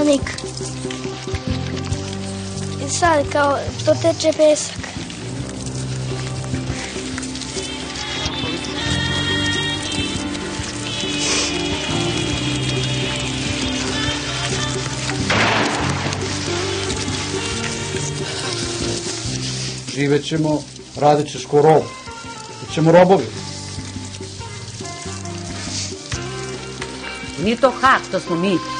peščanik. I sad kao to teče pesak. Živet ćemo, radit ćeš ko rob. Bićemo robovi. Nije to hak, to smo mi.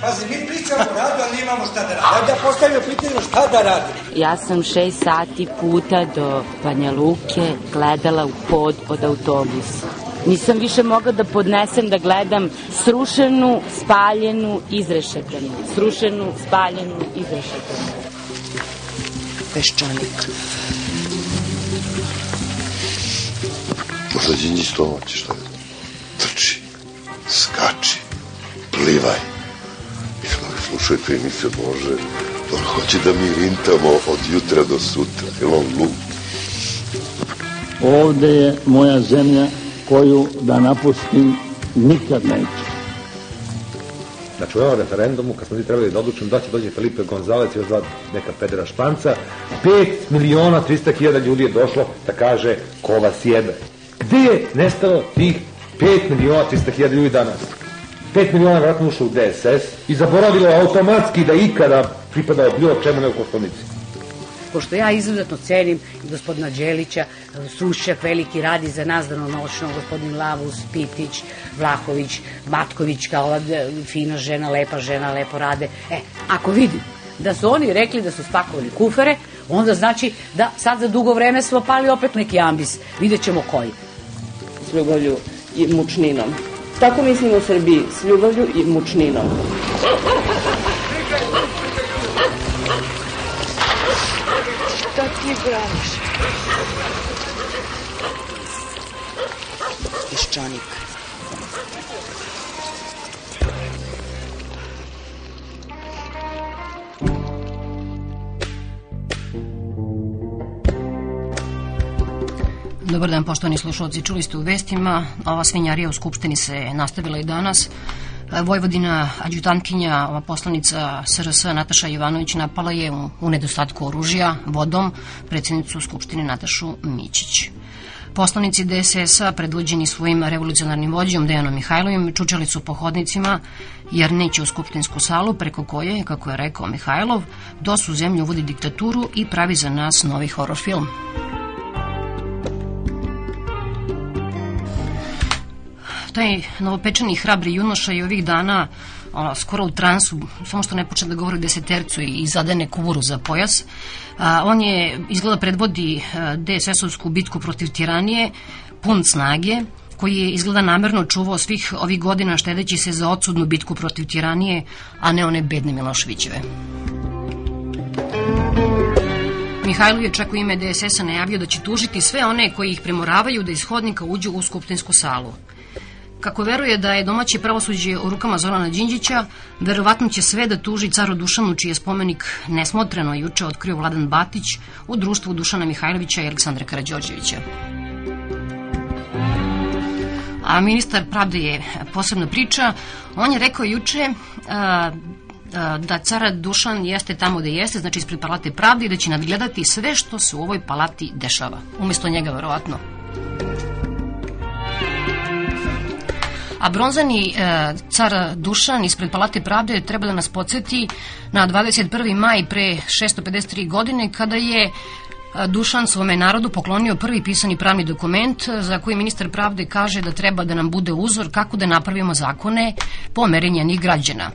Pazi, mi pričamo o radu, ali nemamo šta da radimo. Ajde da postavimo pitanje šta da radimo. Ja sam šest sati puta do Banja Luke gledala u pod od autobusa. Nisam više mogla da podnesem da gledam srušenu, spaljenu, izrešetanu. Srušenu, spaljenu, izrešetanu. Peščanik. Đinđić to hoće što je. Trči, skači, plivaj. Slušajte i mi se može. On hoće da mi rintamo od jutra do sutra. Je on glup? Ovde je moja zemlja koju da napustim nikad neću. Znači u ovom referendumu, kad smo mi trebali da odlučimo da će dođe Felipe Gonzalez i još dva neka pedera španca, 5 miliona 300 hiljada ljudi je došlo da kaže ko vas jebe. Gde je nestalo tih 5 miliona 300 hiljada ljudi danas? 5 miliona vratno ušlo u DSS i zaboravilo automatski da ikada pripadao bilo čemu nego koštonici. pošto ja izuzetno cenim gospodina Đelića, stručnjak veliki radi za nas danonoćno, gospodin Lavus, Pitić, Vlahović, Matković, kao ova e, fina žena, lepa žena, lepo rade. E, ako vidim da su oni rekli da su spakovali kufere, onda znači da sad za dugo vreme smo pali opet neki ambis. Vidjet ćemo koji. s ljubavlju i mučninom. Tako mislim u Srbiji, s ljubavlju i mučninom. Šta ti braniš? Peščanik. Dobar dan, poštovani slušalci. Čuli ste u vestima, ova svinjarija u Skupštini se nastavila i danas. Vojvodina, adjutantkinja, ova poslanica SRS Nataša Jovanović napala je u, u nedostatku oružja vodom predsjednicu Skupštine Natašu Mićić. Poslanici DSS-a, predvođeni svojim revolucionarnim vođom Dejanom Mihajlovim, čučali su po hodnicima jer neće u skupštinsku salu preko koje, kako je rekao Mihajlov, DOS u zemlju uvodi diktaturu i pravi za nas novi horor film. Taj novopečeni hrabri junoša je ovih dana ono, skoro u transu, samo što ne počne da govori desetercu i zadene kuvuru za pojas. A, on je, izgleda, predvodi DSS-ovsku bitku protiv tiranije, pun snage, koji je izgleda namerno čuvao svih ovih godina štedeći se za odsudnu bitku protiv tiranije, a ne one bedne Miloševićeve. Mihajlov je čak u ime DSS-a najavio da će tužiti sve one koji ih premoravaju da iz hodnika uđu u skupštinsku salu. Kako veruje da je domaće pravosuđe u rukama Zorana Đinđića, verovatno će sve da tuži caru Dušanu, čiji je spomenik nesmotreno juče otkrio Vladan Batić u društvu Dušana Mihajlovića i Aleksandra Karadžođevića. A ministar pravde je posebna priča. On je rekao juče a, a, da cara Dušan jeste tamo gde jeste, znači ispred palate pravde i da će nadgledati sve što se u ovoj palati dešava. Umesto njega, verovatno. A bronzani e, car Dušan ispred Palate pravde treba da nas podsjeti na 21. maj pre 653 godine kada je e, Dušan svome narodu poklonio prvi pisani pravni dokument za koji ministar pravde kaže da treba da nam bude uzor kako da napravimo zakone po merenjenih građana.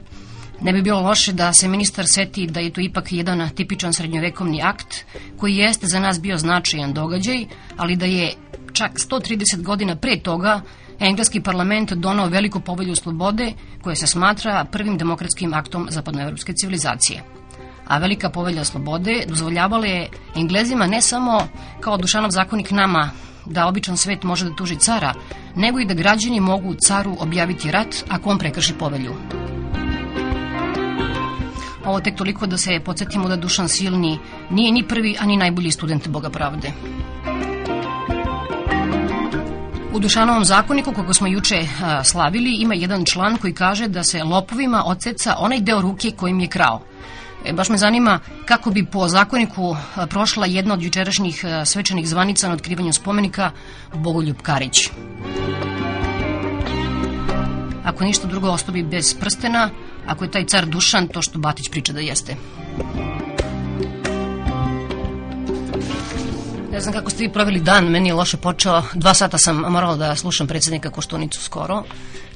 Ne bi bilo loše da se ministar seti da je to ipak jedan tipičan srednjovekovni akt koji jeste za nas bio značajan događaj, ali da je čak 130 godina pre toga engleski parlament donao veliku povelju slobode koja se smatra prvim demokratskim aktom zapadnoevropske civilizacije. a velika povelja slobode dozvoljavala je Englezima ne samo kao Dušanov zakonik nama da običan svet može da tuži cara, nego i da građani mogu caru objaviti rat ako on prekrši povelju. Ovo tek toliko da se podsjetimo da Dušan Silni nije ni prvi, a ni najbolji student Boga pravde. U Dušanovom zakoniku, kako smo juče a, slavili, ima jedan član koji kaže da se lopovima odseca onaj deo ruke kojim je krao. E, baš me zanima kako bi po zakoniku a, prošla jedna od jučerašnjih a, svečanih zvanica na otkrivanju spomenika Bogoljub Karić. Ako ništa drugo ostavi bez prstena, ako je taj car Dušan to što Batić priča da jeste. Ne znam kako ste vi proveli dan, meni je loše počeo. Dva sata sam morala da slušam predsednika Koštunicu skoro.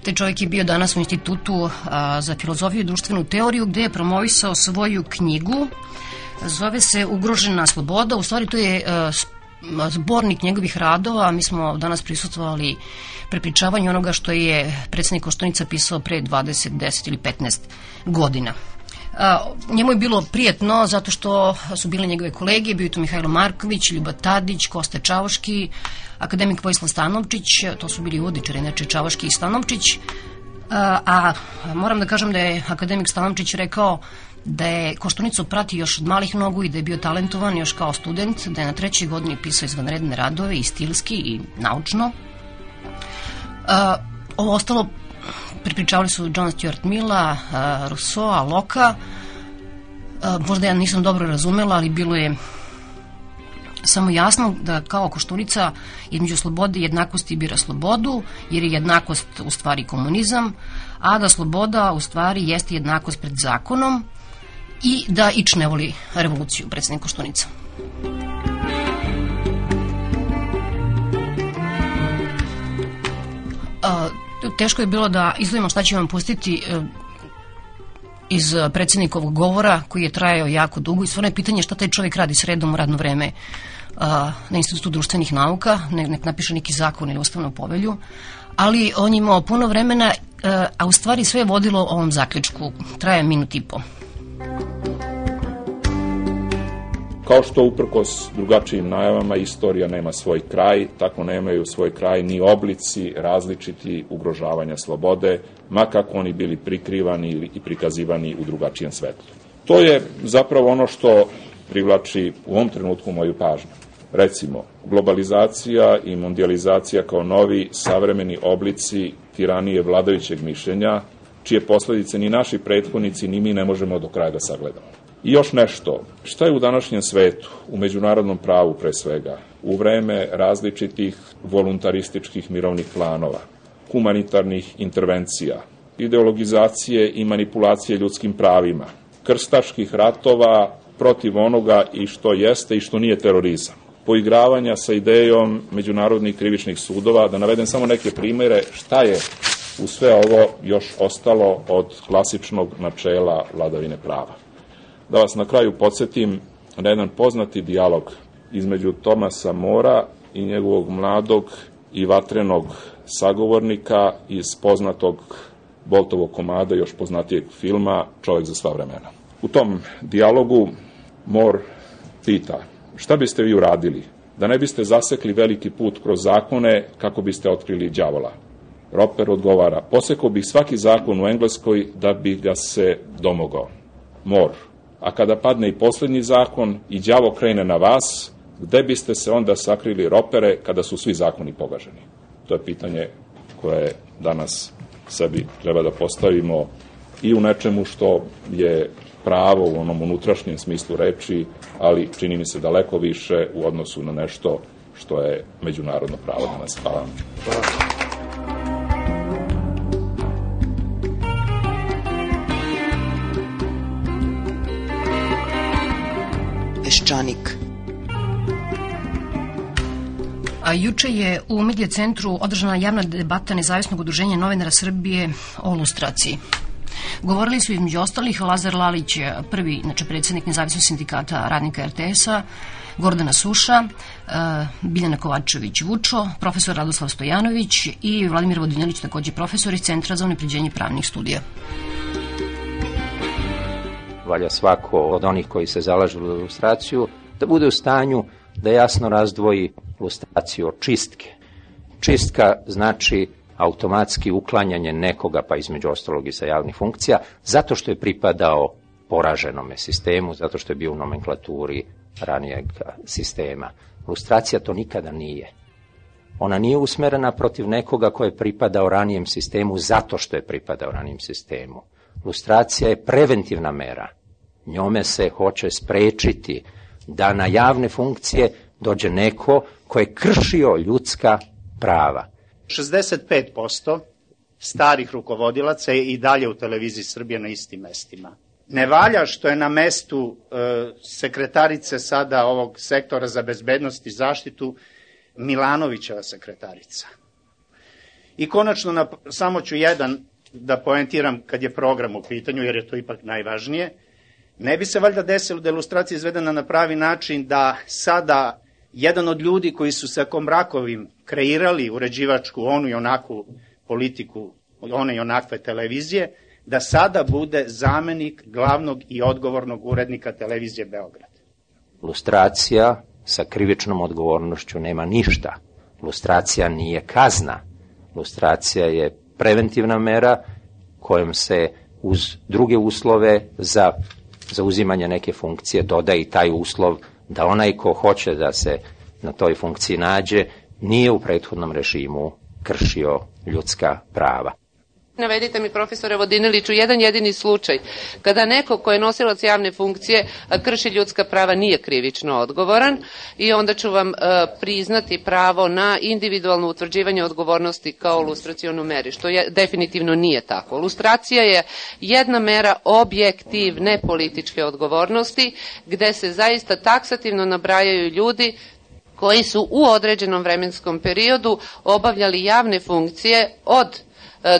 Taj čovjek je bio danas u institutu a, za filozofiju i društvenu teoriju gde je promovisao svoju knjigu. Zove se Ugrožena sloboda. U stvari to je a, zbornik njegovih radova. Mi smo danas prisutovali prepričavanju onoga što je predsednik Koštunica pisao pre 20, 10 ili 15 godina. Njemu je bilo prijetno zato što su bile njegove kolege, bio je to Mihajlo Marković, Ljuba Tadić, Kosta Čavoški, akademik Vojislav Stanovčić, to su bili uvodičari, znači Čavoški i Stanovčić, a, a moram da kažem da je akademik Stanovčić rekao da je Koštunicu prati još od malih nogu i da je bio talentovan još kao student, da je na trećoj godini pisao izvanredne radove i stilski i naučno. A, ovo ostalo pripričavali su John Stuart Milla, uh, Rousseau, Loka. Uh, možda ja nisam dobro razumela, ali bilo je samo jasno da kao koštunica između slobode i jednakosti bira slobodu, jer je jednakost u stvari komunizam, a da sloboda u stvari jeste jednakost pred zakonom i da ič ne voli revoluciju, predsednik Koštunica. Uh, teško je bilo da izvojimo šta će vam pustiti e, iz predsednikovog govora koji je trajao jako dugo i stvarno je pitanje šta taj čovjek radi sredom u radno vreme na Institutu društvenih nauka, nek napiše neki zakon ili ustavnu povelju, ali on je imao puno vremena, e, a u stvari sve je vodilo ovom zaključku. Traje minut i po. Kao što uprkos drugačijim najavama istorija nema svoj kraj, tako nemaju svoj kraj ni oblici različiti ugrožavanja slobode, ma kako oni bili prikrivani i prikazivani u drugačijem svetlu. To je zapravo ono što privlači u ovom trenutku moju pažnju. Recimo, globalizacija i mondializacija kao novi savremeni oblici tiranije vladajućeg mišljenja, čije posledice ni naši prethodnici ni mi ne možemo do kraja da sagledamo. I još nešto, šta je u današnjem svetu, u međunarodnom pravu pre svega, u vreme različitih voluntarističkih mirovnih planova, humanitarnih intervencija, ideologizacije i manipulacije ljudskim pravima, krstaških ratova protiv onoga i što jeste i što nije terorizam, poigravanja sa idejom međunarodnih krivičnih sudova, da navedem samo neke primere šta je u sve ovo još ostalo od klasičnog načela vladavine prava da vas na kraju podsjetim na jedan poznati dijalog između Tomasa Mora i njegovog mladog i vatrenog sagovornika iz poznatog Boltovog komada, još poznatijeg filma Čovek za sva vremena. U tom dijalogu Mor pita šta biste vi uradili da ne biste zasekli veliki put kroz zakone kako biste otkrili đavola. Roper odgovara, posekao bih svaki zakon u Engleskoj da bi ga se domogao. Mor, a kada padne i poslednji zakon i đavo krene na vas, gde biste se onda sakrili ropere kada su svi zakoni pogaženi? To je pitanje koje danas sebi treba da postavimo i u nečemu što je pravo u onom unutrašnjem smislu reči, ali čini mi se daleko više u odnosu na nešto što je međunarodno pravo danas. Hvala. Hvala. Peščanik. A juče je u Medija centru održana javna debata Nezavisnog udruženja novinara Srbije o lustraciji. Govorili su između ostalih Lazar Lalić, prvi, znači predsednik Nezavisnog sindikata radnika RTS-a, Gordana Suša, e, Biljana Kovačević Vučo, profesor Radoslav Stojanović i Vladimir Vodinjelić, takođe profesor iz Centra za unepređenje pravnih studija. Valja svako od onih koji se zalažu za ilustraciju, da bude u stanju da jasno razdvoji ilustraciju od čistke. Čistka znači automatski uklanjanje nekoga, pa između ostalog i sa javnih funkcija, zato što je pripadao poraženome sistemu, zato što je bio u nomenklaturi ranijeg sistema. Ilustracija to nikada nije. Ona nije usmerena protiv nekoga ko je pripadao ranijem sistemu zato što je pripadao ranijem sistemu. Ilustracija je preventivna mera. Njome se hoće sprečiti da na javne funkcije dođe neko ko je kršio ljudska prava. 65% starih rukovodilaca je i dalje u televiziji Srbije na istim mestima. Ne valja što je na mestu e, sekretarice sada ovog sektora za bezbednost i zaštitu Milanovićeva sekretarica. I konačno, na, samo ću jedan da poentiram kad je program u pitanju, jer je to ipak najvažnije. Ne bi se valjda desilo da je ilustracija izvedena na pravi način da sada jedan od ljudi koji su sa Komrakovim kreirali uređivačku onu i onaku politiku one i onakve televizije, da sada bude zamenik glavnog i odgovornog urednika televizije Beograd. Lustracija sa krivičnom odgovornošću nema ništa. Lustracija nije kazna. Lustracija je preventivna mera kojom se uz druge uslove za zauzimanje neke funkcije doda i taj uslov da onaj ko hoće da se na toj funkciji nađe nije u prethodnom režimu kršio ljudska prava. Navedite mi, profesore Vodiniliću, jedan jedini slučaj kada neko ko je nosilac javne funkcije krši ljudska prava nije krivično odgovoran i onda ću vam priznati pravo na individualno utvrđivanje odgovornosti kao lustracijonu meri, što je, definitivno nije tako. Lustracija je jedna mera objektivne političke odgovornosti gde se zaista taksativno nabrajaju ljudi koji su u određenom vremenskom periodu obavljali javne funkcije od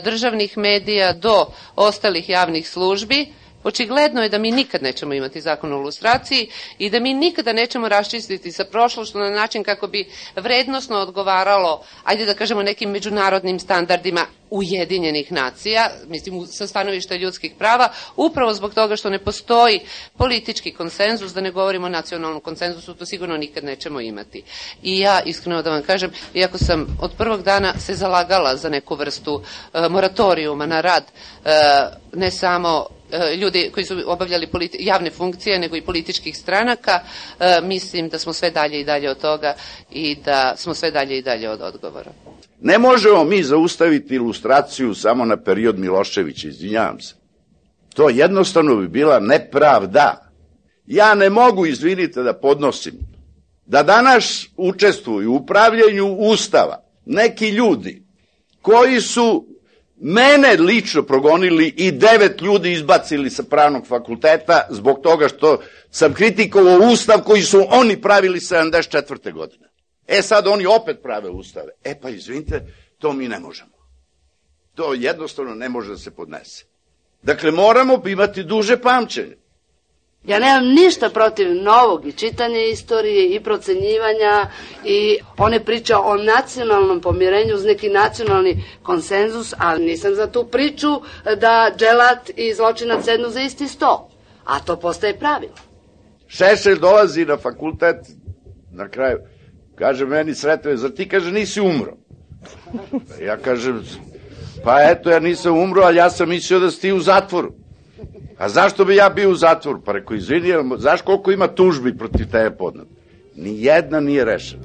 državnih medija do ostalih javnih službi, Očigledno je da mi nikad nećemo imati zakon o ilustraciji i da mi nikada nećemo raščistiti sa prošlošću na način kako bi vrednosno odgovaralo, ajde da kažemo, nekim međunarodnim standardima Ujedinjenih nacija, mislim sa stanovišta ljudskih prava, upravo zbog toga što ne postoji politički konsenzus, da ne govorimo o nacionalnom konsenzusu, to sigurno nikad nećemo imati. I ja, iskreno da vam kažem, iako sam od prvog dana se zalagala za neku vrstu uh, moratorijuma na rad, uh, ne samo ljudi koji su obavljali javne funkcije, nego i političkih stranaka, mislim da smo sve dalje i dalje od toga i da smo sve dalje i dalje od odgovora. Ne možemo mi zaustaviti ilustraciju samo na period Miloševića, izvinjavam se. To jednostavno bi bila nepravda. Ja ne mogu, izvinite, da podnosim da danas učestvuju u upravljanju Ustava neki ljudi koji su mene lično progonili i devet ljudi izbacili sa pravnog fakulteta zbog toga što sam kritikovao ustav koji su oni pravili 74. godine. E sad oni opet prave ustave. E pa izvinite, to mi ne možemo. To jednostavno ne može da se podnese. Dakle, moramo imati duže pamćenje. Ja nemam ništa protiv novog i čitanja istorije i procenjivanja i one priče o nacionalnom pomirenju uz neki nacionalni konsenzus, ali nisam za tu priču da dželat i zločinac sednu za isti sto. A to postaje pravilo. Šešelj dolazi na fakultet na kraju. Kaže meni sretove, zar ti kaže nisi umro? Ja kažem, pa eto ja nisam umro, ali ja sam mislio da si ti u zatvoru. A zašto bi ja bio u zatvoru? Pa rekao, izvini, znaš koliko ima tužbi protiv tebe podnad? Ni jedna nije rešena.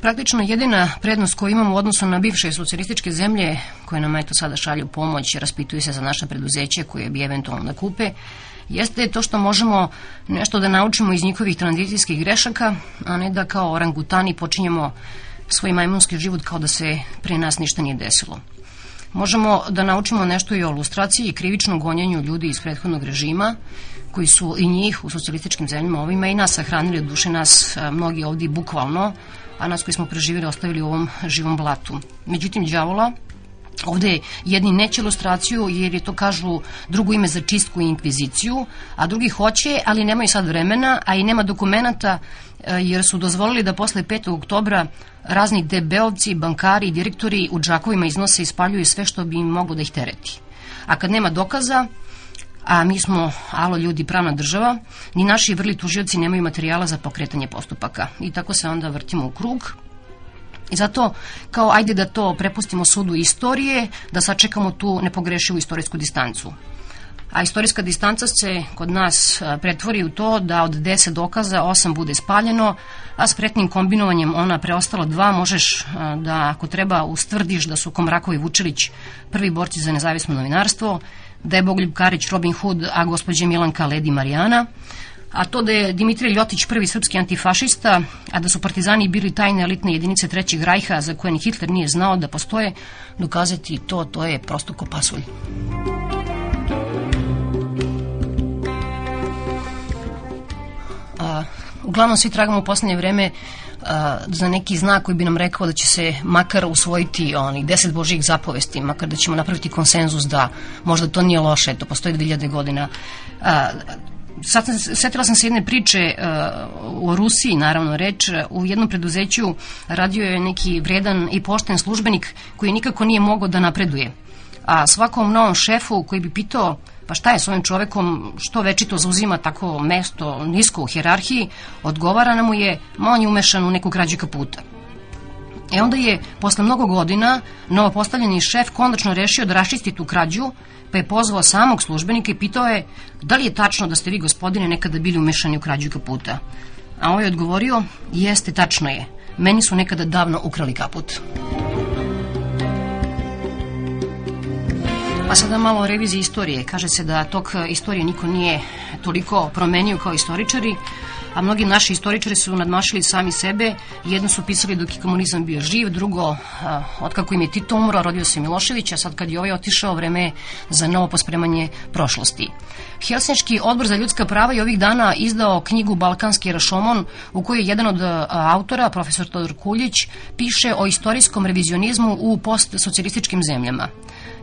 Praktično jedina prednost koju imamo u odnosu na bivše socijalističke zemlje koje nam eto sada šalju pomoć, raspituju se za naše preduzeće koje bi eventualno da kupe, jeste to što možemo nešto da naučimo iz njihovih tranzicijskih grešaka, a ne da kao orangutani počinjemo svoj majmunski život kao da se pre nas ništa nije desilo. Možemo da naučimo nešto i o ilustraciji i krivičnom gonjenju ljudi iz prethodnog režima, koji su i njih u socijalističkim zemljama ovima i nas sahranili, od duše nas mnogi ovdje bukvalno, a nas koji smo preživjeli ostavili u ovom živom blatu. Međutim, đavola Ovde jedni neće ilustraciju jer je to kažu drugo ime za čistku i inkviziciju, a drugi hoće, ali nemaju sad vremena, a i nema dokumenta e, jer su dozvolili da posle 5. oktobra razni debeovci, bankari i direktori u džakovima iznose i spaljuju sve što bi im moglo da ih tereti. A kad nema dokaza, a mi smo, alo ljudi, pravna država, ni naši vrli tužioci nemaju materijala za pokretanje postupaka. I tako se onda vrtimo u krug, I zato, kao ajde da to prepustimo sudu istorije, da sačekamo tu nepogrešivu istorijsku distancu. A istorijska distanca se kod nas pretvori u to da od 10 dokaza 8 bude spaljeno, a spretnim kombinovanjem ona preostala dva možeš da ako treba ustvrdiš da su Komrakovi Vučilić prvi borci za nezavisno novinarstvo, da je Bogoljub Karić Robin Hood, a gospođe Milanka Ledi Marijana, a to da je Dimitrij Ljotić prvi srpski antifašista, a da su partizani bili tajne elitne jedinice Trećeg rajha za koje ni Hitler nije znao da postoje, dokazati to, to je prosto ko pasulj. A, uglavnom svi tragamo u poslednje vreme a, za neki znak koji bi nam rekao da će se makar usvojiti onih deset božih zapovesti, makar da ćemo napraviti konsenzus da možda to nije loše, to postoji 2000 godina. A, sad setila sam se jedne priče uh, o Rusiji, naravno reč, u jednom preduzeću radio je neki vredan i pošten službenik koji nikako nije mogao da napreduje. A svakom novom šefu koji bi pitao pa šta je s ovim čovekom, što večito zauzima tako mesto nisko u hjerarhiji, odgovara na mu je, ma on je umešan u neku krađu kaputa. E onda je, posle mnogo godina, novopostavljeni šef konačno rešio da raščisti tu krađu, pa je pozvao samog službenika i pitao je da li je tačno da ste vi, gospodine, nekada bili umešani u krađu kaputa. A ovaj je odgovorio, jeste, tačno je. Meni su nekada davno ukrali kaput. Pa sada malo o reviziji istorije. Kaže se da tok istorije niko nije toliko promenio kao istoričari, a mnogi naši istoričari su nadmašili sami sebe. Jedno su pisali dok je komunizam bio živ, drugo, otkako im je Tito umro, rodio se Milošević, a sad kad je ovaj otišao, vreme je za novo pospremanje prošlosti. Helsinški odbor za ljudska prava je ovih dana izdao knjigu Balkanski rašomon u kojoj jedan od autora, profesor Todor Kuljić, piše o istorijskom revizionizmu u postsocijalističkim zemljama.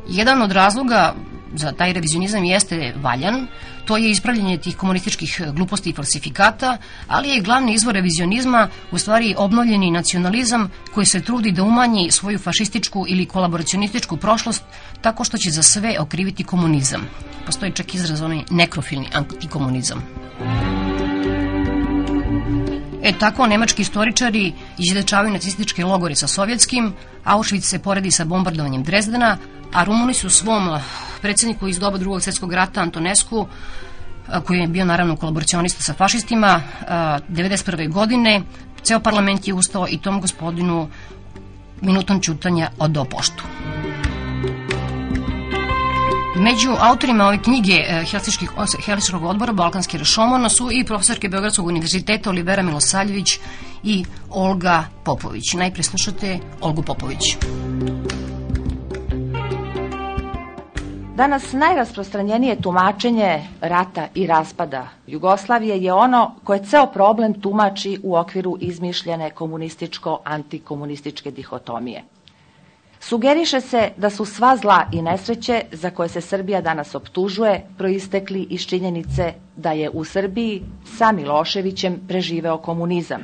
Jedan od razloga za taj revizionizam jeste valjan, to je ispravljanje tih komunističkih gluposti i falsifikata, ali je glavni izvor revizionizma u stvari obnovljeni nacionalizam koji se trudi da umanji svoju fašističku ili kolaboracionističku prošlost tako što će za sve okriviti komunizam. Postoji čak izraz onaj nekrofilni antikomunizam. E tako, nemački istoričari izjedečavaju nacističke logore sa sovjetskim, Auschwitz se poredi sa bombardovanjem Drezdena, a Rumuni su svom eh, predsjedniku iz doba drugog svjetskog rata Antonesku eh, koji je bio naravno kolaboracionista sa fašistima 91. Eh, godine ceo parlament je ustao i tom gospodinu minutom čutanja odao poštu. Među autorima ove knjige Helsinškog odbora Balkanski rešomon su i profesorke Beogradskog univerziteta Olivera Milosaljević i Olga Popović. Najpre slušate Olgu Popović. Danas najrasprostranjenije tumačenje rata i raspada Jugoslavije je ono koje ceo problem tumači u okviru izmišljene komunističko-antikomunističke dihotomije. Sugeriše se da su sva zla i nesreće za koje se Srbija danas optužuje proistekli iz činjenice da je u Srbiji sa Miloševićem preživeo komunizam.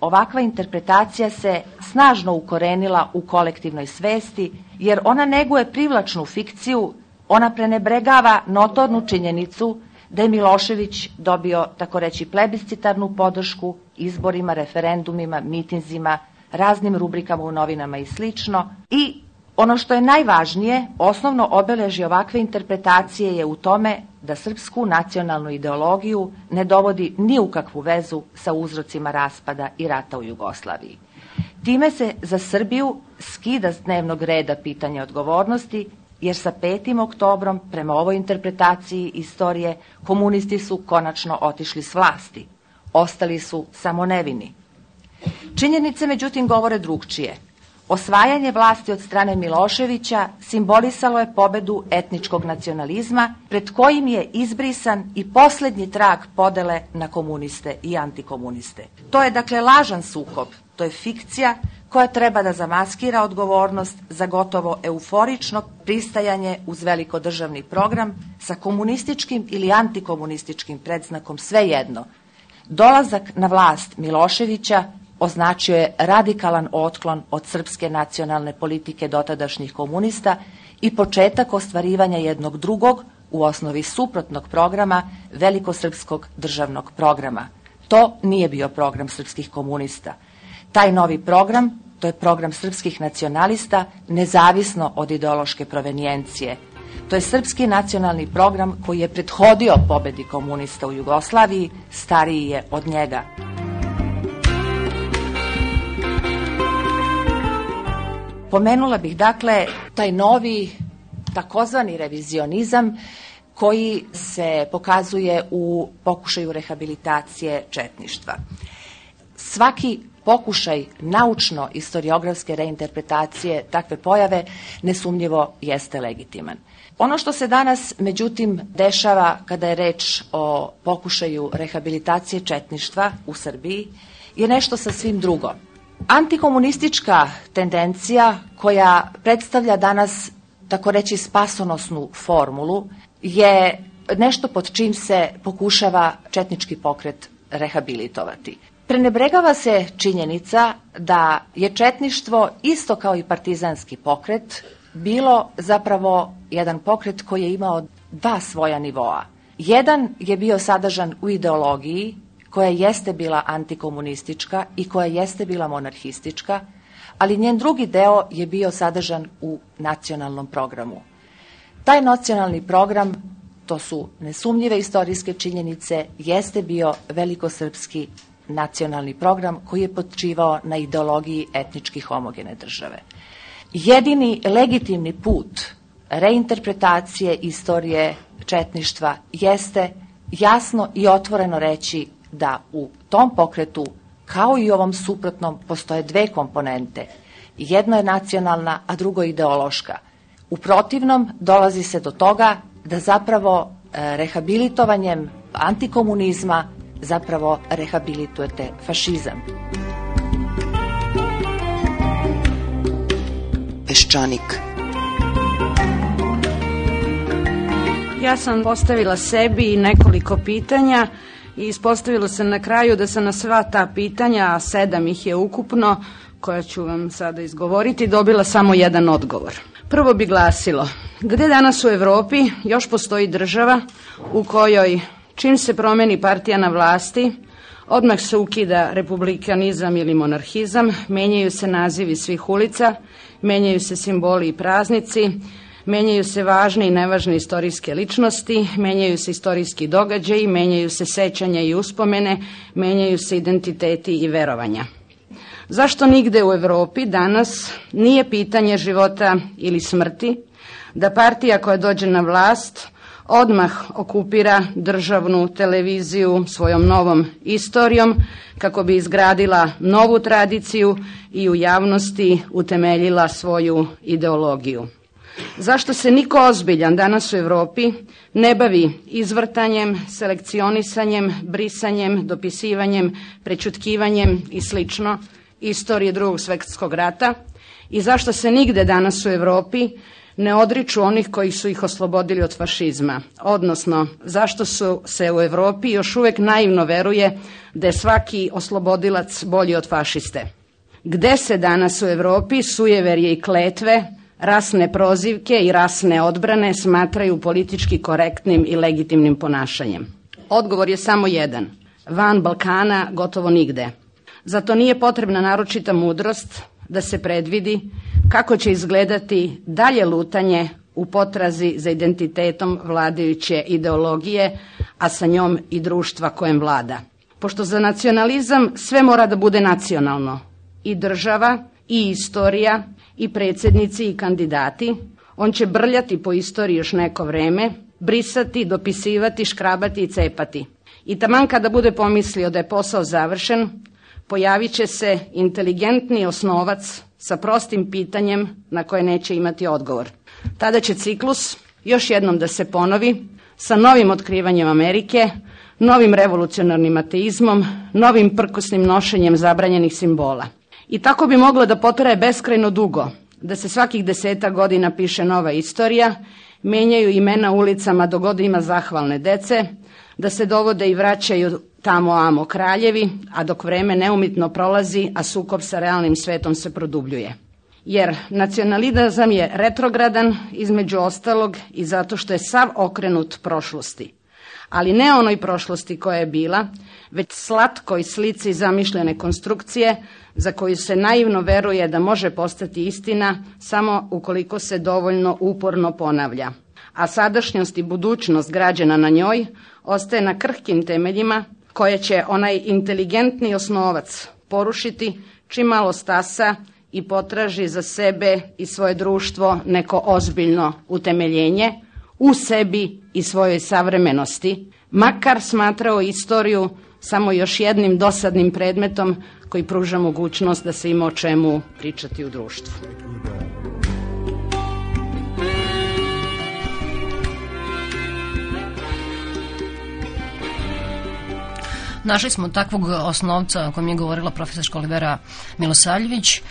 Ovakva interpretacija se snažno ukorenila u kolektivnoj svesti jer ona neguje privlačnu fikciju Ona prenebregava notornu činjenicu da je Milošević dobio, tako reći, plebiscitarnu podršku izborima, referendumima, mitinzima, raznim rubrikama u novinama i slično. I ono što je najvažnije, osnovno obeležje ovakve interpretacije je u tome da srpsku nacionalnu ideologiju ne dovodi ni u kakvu vezu sa uzrocima raspada i rata u Jugoslaviji. Time se za Srbiju skida s dnevnog reda pitanje odgovornosti jer sa 5. oktobrom, prema ovoj interpretaciji istorije, komunisti su konačno otišli s vlasti. Ostali su samo nevini. Činjenice, međutim, govore drugčije. Osvajanje vlasti od strane Miloševića simbolisalo je pobedu etničkog nacionalizma pred kojim je izbrisan i poslednji trag podele na komuniste i antikomuniste. To je dakle lažan sukob To je fikcija koja treba da zamaskira odgovornost za gotovo euforično pristajanje uz velikodržavni program sa komunističkim ili antikomunističkim predznakom svejedno. Dolazak na vlast Miloševića označio je radikalan otklon od srpske nacionalne politike dotadašnjih komunista i početak ostvarivanja jednog drugog, u osnovi suprotnog programa, velikosrpskog državnog programa. To nije bio program srpskih komunista. Taj novi program, to je program srpskih nacionalista, nezavisno od ideološke provenijencije. To je srpski nacionalni program koji je prethodio pobedi komunista u Jugoslaviji, stariji je od njega. Pomenula bih dakle taj novi takozvani revizionizam koji se pokazuje u pokušaju rehabilitacije četništva. Svaki pokušaj naučno-istoriografske reinterpretacije takve pojave nesumnjivo jeste legitiman. Ono što se danas, međutim, dešava kada je reč o pokušaju rehabilitacije četništva u Srbiji je nešto sasvim drugo. Antikomunistička tendencija koja predstavlja danas, tako reći, spasonosnu formulu, je nešto pod čim se pokušava četnički pokret rehabilitovati. Prenebregava se činjenica da je četništvo, isto kao i partizanski pokret, bilo zapravo jedan pokret koji je imao dva svoja nivoa. Jedan je bio sadržan u ideologiji koja jeste bila antikomunistička i koja jeste bila monarhistička, ali njen drugi deo je bio sadržan u nacionalnom programu. Taj nacionalni program, to su nesumnjive istorijske činjenice, jeste bio velikosrpski nacionalni program koji je počivao na ideologiji etnički homogene države. Jedini legitimni put reinterpretacije istorije četništva jeste jasno i otvoreno reći da u tom pokretu, kao i ovom suprotnom, postoje dve komponente. Jedna je nacionalna, a drugo ideološka. U protivnom dolazi se do toga da zapravo e, rehabilitovanjem antikomunizma zapravo rehabilitujete fašizam. Peščanik Ja sam postavila sebi nekoliko pitanja i ispostavilo se na kraju da sam na sva ta pitanja, a sedam ih je ukupno, koja ću vam sada izgovoriti, dobila samo jedan odgovor. Prvo bi glasilo, gde danas u Evropi još postoji država u kojoj čim se promeni partija na vlasti, odmah se ukida republikanizam ili monarhizam, menjaju se nazivi svih ulica, menjaju se simboli i praznici, menjaju se važne i nevažne istorijske ličnosti, menjaju se istorijski događaji, menjaju se sećanja i uspomene, menjaju se identiteti i verovanja. Zašto nigde u Evropi danas nije pitanje života ili smrti, da partija koja dođe na vlast odmah okupira državnu televiziju svojom novom istorijom kako bi izgradila novu tradiciju i u javnosti utemeljila svoju ideologiju. Zašto se niko ozbiljan danas u Evropi ne bavi izvrtanjem, selekcionisanjem, brisanjem, dopisivanjem, prečutkivanjem i slično istorije drugog svetskog rata i zašto se nigde danas u Evropi ne odriču onih koji su ih oslobodili od fašizma, odnosno zašto su se u Evropi još uvek naivno veruje da je svaki oslobodilac bolji od fašiste. Gde se danas u Evropi sujeverje i kletve rasne prozivke i rasne odbrane smatraju politički korektnim i legitimnim ponašanjem? Odgovor je samo jedan. Van Balkana gotovo nigde. Zato nije potrebna naročita mudrost da se predvidi kako će izgledati dalje lutanje u potrazi za identitetom vladajuće ideologije, a sa njom i društva kojem vlada. Pošto za nacionalizam sve mora da bude nacionalno, i država, i istorija, i predsednici i kandidati, on će brljati po istoriji još neko vreme, brisati, dopisivati, škrabati i cepati. I taman kada bude pomislio da je posao završen, pojavit će se inteligentni osnovac sa prostim pitanjem na koje neće imati odgovor. Tada će ciklus još jednom da se ponovi sa novim otkrivanjem Amerike, novim revolucionarnim ateizmom, novim prkosnim nošenjem zabranjenih simbola – I tako bi moglo da potraje beskrajno dugo, da se svakih deseta godina piše nova istorija, menjaju imena ulicama do god ima zahvalne dece, da se dovode i vraćaju tamo amo kraljevi, a dok vreme neumitno prolazi, a sukob sa realnim svetom se produbljuje. Jer nacionalizam je retrogradan između ostalog i zato što je sav okrenut prošlosti. Ali ne onoj prošlosti koja je bila, već slatkoj slici zamišljene konstrukcije za koju se naivno veruje da može postati istina samo ukoliko se dovoljno uporno ponavlja. A sadašnjost i budućnost građana na njoj ostaje na krhkim temeljima koje će onaj inteligentni osnovac porušiti čim malo stasa i potraži za sebe i svoje društvo neko ozbiljno utemeljenje u sebi i svojoj savremenosti, makar smatrao istoriju samo još jednim dosadnim predmetom koji pruža mogućnost da se ima o čemu pričati u društvu. Našli smo takvog osnovca o kojem je govorila profesorska Olivera Milosavljević.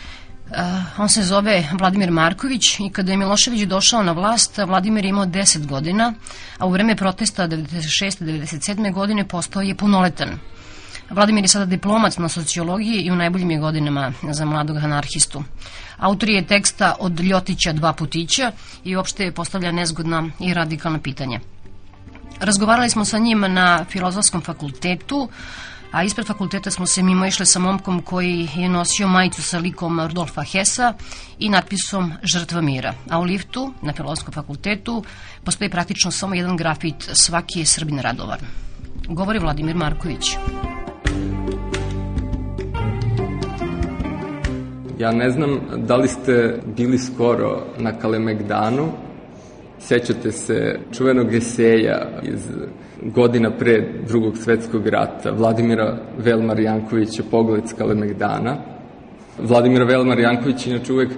Uh, on se zove Vladimir Marković i kada je Milošević došao na vlast, Vladimir je imao 10 godina, a u vreme protesta 96. 97. godine postao je punoletan. Vladimir je sada diplomac na sociologiji i u najboljim je godinama za mladog anarhistu. Autor je teksta od Ljotića dva putića i uopšte postavlja nezgodna i radikalna pitanja. Razgovarali smo sa njim na filozofskom fakultetu, a ispred fakulteta smo se mimo išli sa momkom koji je nosio majicu sa likom Rudolfa Hesa i natpisom Žrtva mira. A u liftu na filozofskom fakultetu postoji praktično samo jedan grafit Svaki je Srbin radovan. Govori Vladimir Marković. Ja ne znam da li ste bili skoro na Kalemegdanu, Sećate se čuvenog eseja iz godina pre drugog svetskog rata Vladimira Velmar Jankovića Pogled s Kalemegdana. Vladimira Velmar Janković inače uvek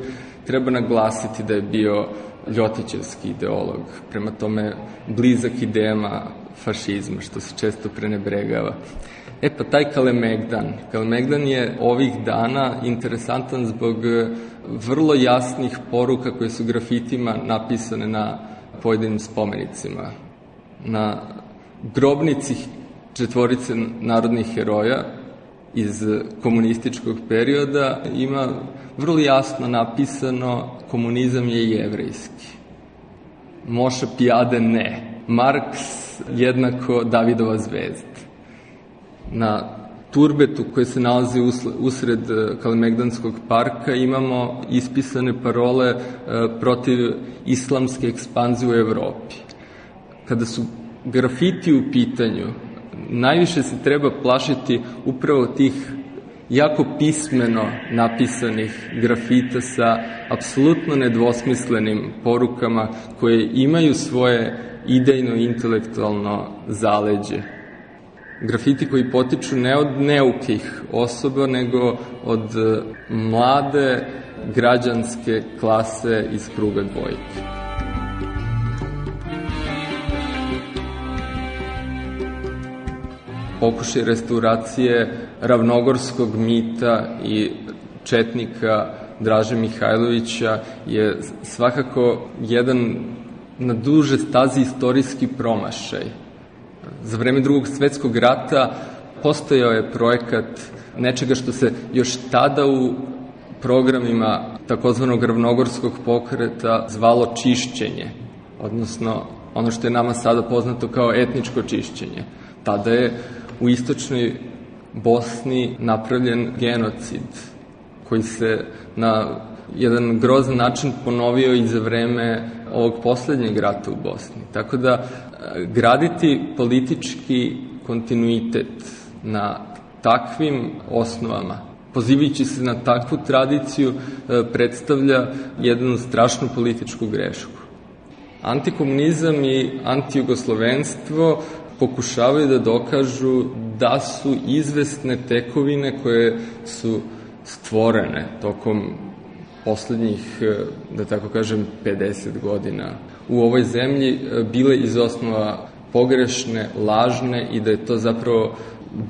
treba naglasiti da je bio ljotićevski ideolog, prema tome blizak idejama fašizma, što se često prenebregava. E pa taj Kalemegdan, Kalemegdan je ovih dana interesantan zbog vrlo jasnih poruka koje su grafitima napisane na pojedinim spomenicima. Na grobnici četvorice narodnih heroja iz komunističkog perioda ima vrlo jasno napisano komunizam je jevrejski. Moša Pijade ne. Marks jednako Davidova zvezda. Na turbetu koji se nalazi usred e, Kalemegdanskog parka imamo ispisane parole e, protiv islamske ekspanzije u Evropi. Kada su grafiti u pitanju, najviše se treba plašiti upravo tih jako pismeno napisanih grafita sa apsolutno nedvosmislenim porukama koje imaju svoje idejno-intelektualno zaleđe grafiti koji potiču ne od neukih osoba, nego od e, mlade građanske klase iz kruga dvojke. Pokušaj restauracije ravnogorskog mita i četnika Draže Mihajlovića je svakako jedan na duže stazi istorijski promašaj Za vreme drugog svetskog rata postojao je projekat nečega što se još tada u programima takozvanog ravnogorskog pokreta zvalo čišćenje, odnosno ono što je nama sada poznato kao etničko čišćenje. Tada je u istočnoj Bosni napravljen genocid koji se na jedan grozan način ponovio i za vreme ovog poslednjeg rata u Bosni. Tako da graditi politički kontinuitet na takvim osnovama, pozivajući se na takvu tradiciju, e, predstavlja jednu strašnu političku grešku. Antikomunizam i antijugoslovenstvo pokušavaju da dokažu da su izvestne tekovine koje su stvorene tokom poslednjih, e, da tako kažem, 50 godina u ovoj zemlji e, bile iz osnova pogrešne, lažne i da je to zapravo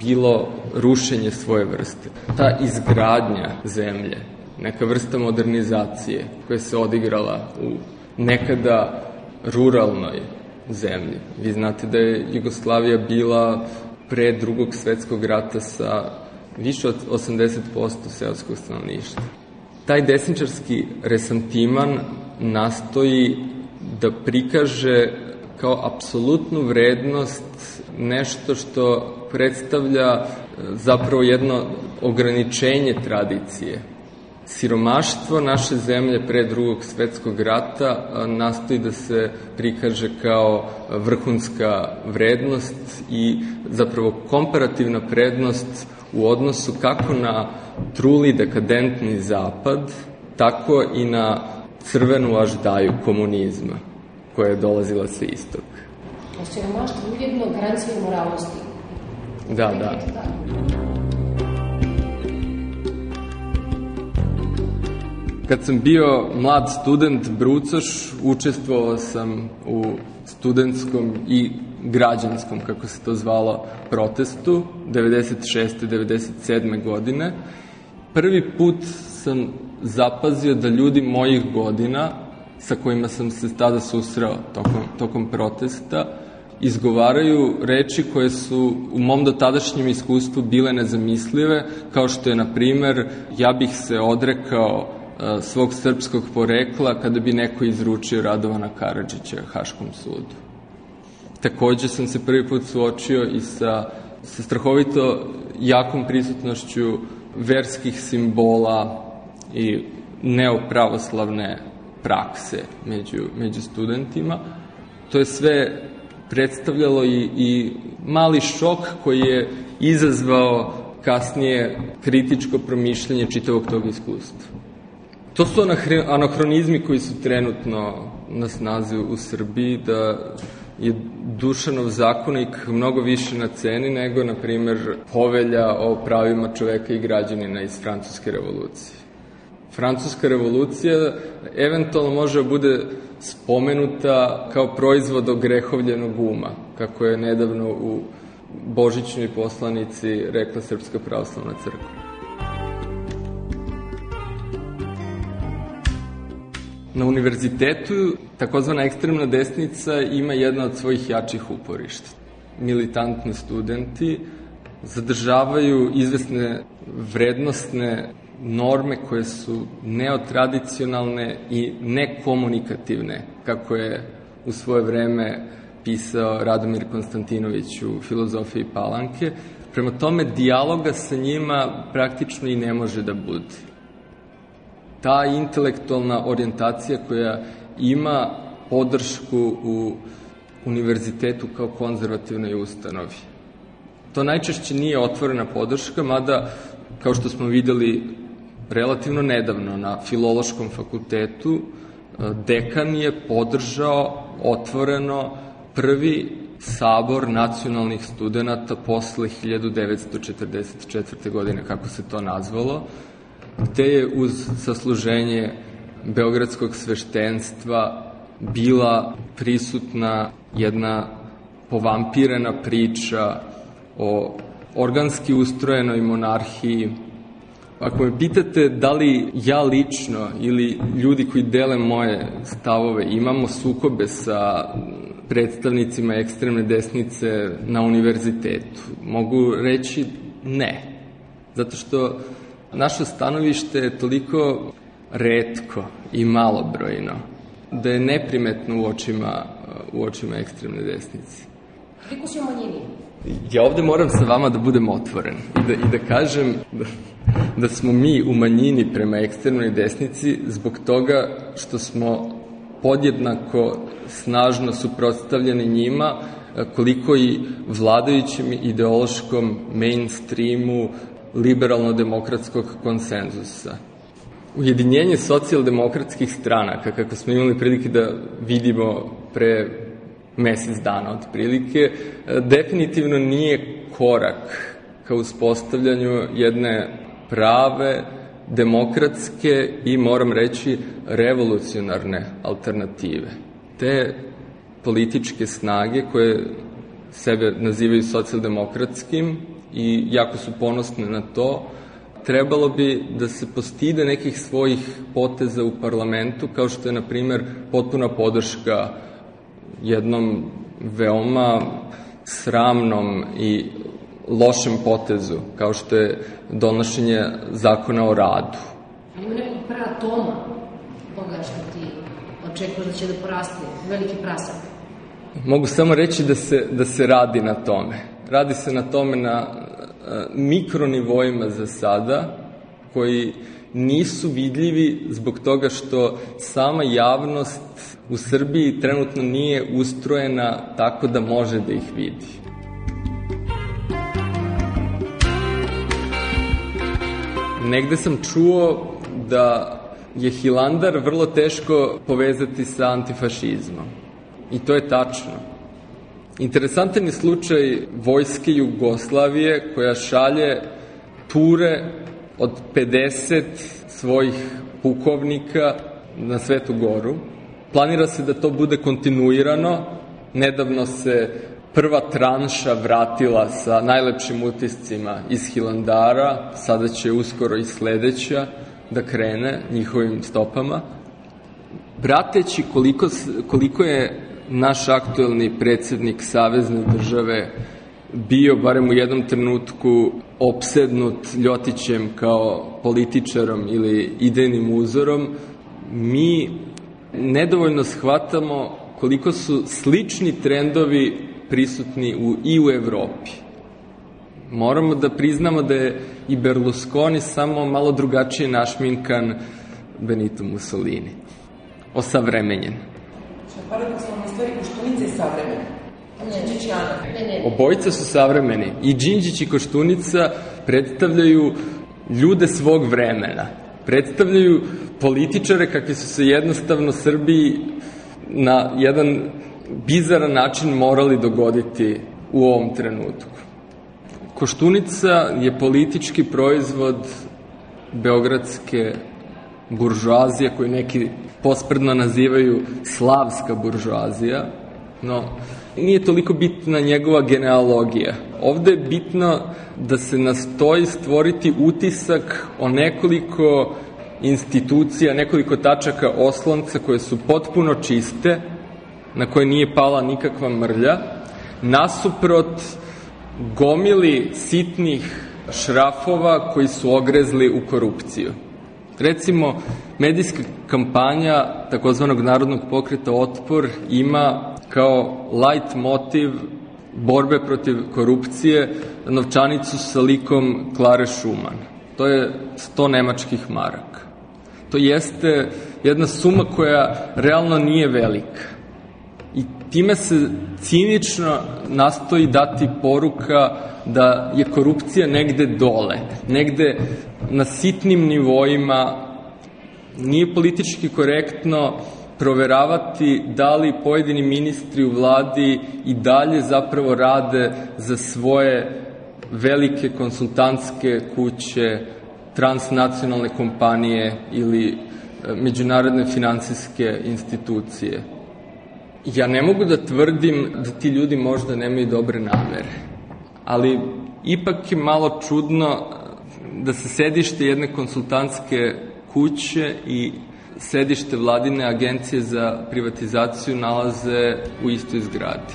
bilo rušenje svoje vrste. Ta izgradnja zemlje, neka vrsta modernizacije koja se odigrala u nekada ruralnoj zemlji. Vi znate da je Jugoslavija bila pre drugog svetskog rata sa više od 80% seoskog stanovništva. Taj desničarski resantiman nastoji da prikaže kao apsolutnu vrednost nešto što predstavlja e, zapravo jedno ograničenje tradicije. Siromaštvo naše zemlje pre drugog svetskog rata nastoji da se prikaže kao vrhunska vrednost i zapravo komparativna prednost u odnosu kako na truli dekadentni zapad, tako i na crvenu aždaju komunizma koja je dolazila sa istoka. Siromaštvo ujedno garancija moralnosti. Da, da. Kad sam bio mlad student Brucoš, učestvovao sam u studentskom i građanskom, kako se to zvalo, protestu 96. 97. godine. Prvi put sam zapazio da ljudi mojih godina, sa kojima sam se tada susreo tokom, tokom protesta, izgovaraju reči koje su u mom dotadašnjem iskustvu bile nezamislive, kao što je, na primer, ja bih se odrekao svog srpskog porekla kada bi neko izručio Radovana Karadžića Haškom sudu. Takođe sam se prvi put suočio i sa, sa strahovito jakom prisutnošću verskih simbola i neopravoslavne prakse među, među studentima. To je sve predstavljalo i, i mali šok koji je izazvao kasnije kritičko promišljanje čitavog tog iskustva. To su anahronizmi koji su trenutno na snazi u Srbiji, da je Dušanov zakonik mnogo više na ceni nego, na primer, povelja o pravima čoveka i građanina iz Francuske revolucije. Francuska revolucija eventualno može da bude spomenuta kao proizvod ogrehovljenog uma, kako je nedavno u Božićnoj poslanici rekla Srpska pravoslavna crkva. Na univerzitetu takozvana ekstremna desnica ima jedna od svojih jačih uporišta. Militantni studenti zadržavaju izvesne vrednostne norme koje su neotradicionalne i nekomunikativne, kako je u svoje vreme pisao Radomir Konstantinović u filozofiji Palanke. Prema tome, dijaloga sa njima praktično i ne može da bude. Ta intelektualna orijentacija koja ima podršku u univerzitetu kao konzervativnoj ustanovi. To najčešće nije otvorena podrška, mada, kao što smo videli relativno nedavno na Filološkom fakultetu, dekan je podržao otvoreno prvi sabor nacionalnih studenta posle 1944. godine, kako se to nazvalo, gde je uz sasluženje Beogradskog sveštenstva bila prisutna jedna povampirena priča o organski ustrojenoj monarhiji. Ako me pitate da li ja lično ili ljudi koji dele moje stavove imamo sukobe sa predstavnicima ekstremne desnice na univerzitetu, mogu reći ne. Zato što naše stanovište je toliko redko i malobrojno da je neprimetno u očima, u očima ekstremne desnice. Koliko si u manjini? Ja ovde moram sa vama da budem otvoren i da, i da kažem da, da smo mi u manjini prema ekstremnoj desnici zbog toga što smo podjednako snažno suprotstavljeni njima koliko i vladajućem ideološkom mainstreamu liberalno-demokratskog konsenzusa. Ujedinjenje socijaldemokratskih stranaka, kako smo imali prilike da vidimo pre mesec dana otprilike, definitivno nije korak ka uspostavljanju jedne prave, demokratske i, moram reći, revolucionarne alternative. Te političke snage koje sebe nazivaju socijaldemokratskim i jako su ponosne na to, trebalo bi da se postide nekih svojih poteza u parlamentu, kao što je, na primer, potpuna podrška jednom veoma sramnom i lošem potezu, kao što je donošenje zakona o radu. Ima nekog pratoma toga što ti očekuješ da će da poraste, veliki prasak. Mogu samo reći da se, da se radi na tome. Radi se na tome na mikronivoima za sada, koji nisu vidljivi zbog toga što sama javnost u Srbiji trenutno nije ustrojena tako da može da ih vidi. Negde sam čuo da je Hilandar vrlo teško povezati sa antifašizmom. I to je tačno. Interesantan je slučaj vojske Jugoslavije koja šalje ture od 50 svojih pukovnika na Svetu Goru. Planira se da to bude kontinuirano. Nedavno se prva tranša vratila sa najlepšim utiscima iz Hilandara, sada će uskoro i sledeća da krene njihovim stopama. Prateći koliko, koliko je naš aktuelni predsednik Savezne države bio, barem u jednom trenutku, opsednut Ljotićem kao političarom ili idejnim uzorom, mi nedovoljno shvatamo koliko su slični trendovi prisutni u, i u Evropi. Moramo da priznamo da je i Berlusconi samo malo drugačije našminkan Benito Mussolini. Osavremenjen. Paradoksalna stvari, Koštunica je savremena. Đinđić i Ana. Ne, ne. Obojica su savremeni. I Đinđić i Koštunica predstavljaju ljude svog vremena. Predstavljaju političare kakvi su se jednostavno Srbiji na jedan bizaran način morali dogoditi u ovom trenutku. Koštunica je politički proizvod beogradske buržuazije koju neki pospredno nazivaju slavska buržuazija, no nije toliko bitna njegova genealogija. Ovde je bitno da se nastoji stvoriti utisak o nekoliko institucija, nekoliko tačaka oslonca koje su potpuno čiste, na koje nije pala nikakva mrlja, nasuprot gomili sitnih šrafova koji su ogrezli u korupciju. Recimo, medijska kampanja takozvanog narodnog pokreta Otpor ima kao light motiv borbe protiv korupcije novčanicu sa likom Klare Šuman. To je 100 nemačkih maraka. To jeste jedna suma koja realno nije velika. I time se cinično nastoji dati poruka da je korupcija negde dole, negde na sitnim nivoima, nije politički korektno proveravati da li pojedini ministri u vladi i dalje zapravo rade za svoje velike konsultantske kuće, transnacionalne kompanije ili e, međunarodne financijske institucije. Ja ne mogu da tvrdim da ti ljudi možda nemaju dobre namere, ali ipak je malo čudno da se sedište jedne konsultantske kuće i sedište vladine agencije za privatizaciju nalaze u istoj zgradi.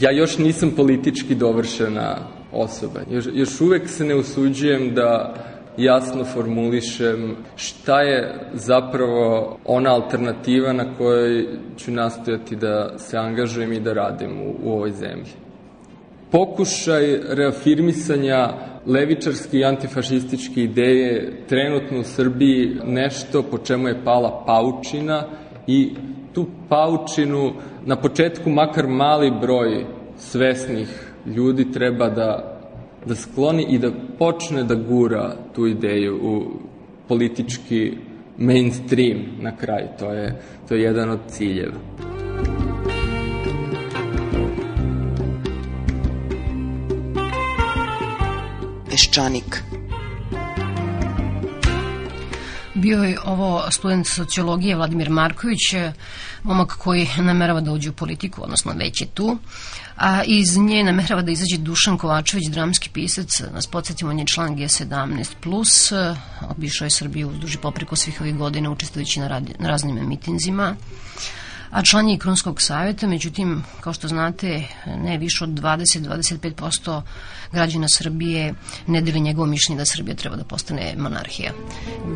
Ja još nisam politički dovršena osoba. Još, još uvek se ne usuđujem da jasno formulišem šta je zapravo ona alternativa na kojoj ću nastojati da se angažujem i da radim u, u ovoj zemlji. Pokušaj reafirmisanja levičarske i antifašističke ideje trenutno u Srbiji nešto po čemu je pala paučina i tu paučinu na početku makar mali broj svesnih ljudi treba da da skloni i da počne da gura tu ideju u politički mainstream na kraju. To je, to je jedan od ciljeva. Peščanik. Bio je ovo student sociologije Vladimir Marković, momak koji namerava da uđe u politiku, odnosno već je tu. A iz nje namerava da izađe Dušan Kovačević, dramski pisac, nas podsjetimo, on je član G17+, e, obišao je Srbiju duži popreko svih ovih godina, učestvujući na, radi, na raznim mitinzima a član je Krunskog savjeta, međutim, kao što znate, ne više od 20-25% građana Srbije ne deli njegovo mišljenje da Srbija treba da postane monarhija.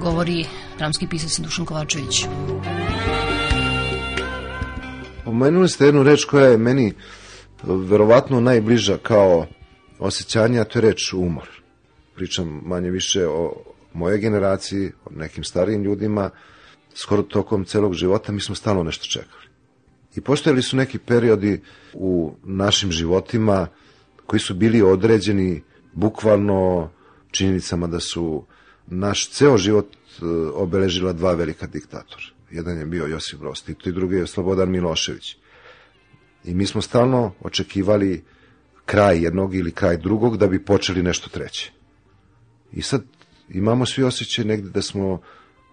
Govori dramski pisac Dušan Kovačević. Pomenuli ste jednu reč koja je meni verovatno najbliža kao osjećanje, a to je reč umor. Pričam manje više o moje generaciji, o nekim starijim ljudima, skoro tokom celog života mi smo stalno nešto čekali. I postojali su neki periodi u našim životima koji su bili određeni bukvalno činjenicama da su naš ceo život e, obeležila dva velika diktatora. Jedan je bio Josip Broz Tito i drugi je Slobodan Milošević. I mi smo stalno očekivali kraj jednog ili kraj drugog da bi počeli nešto treće. I sad imamo svi osjećaj negde da smo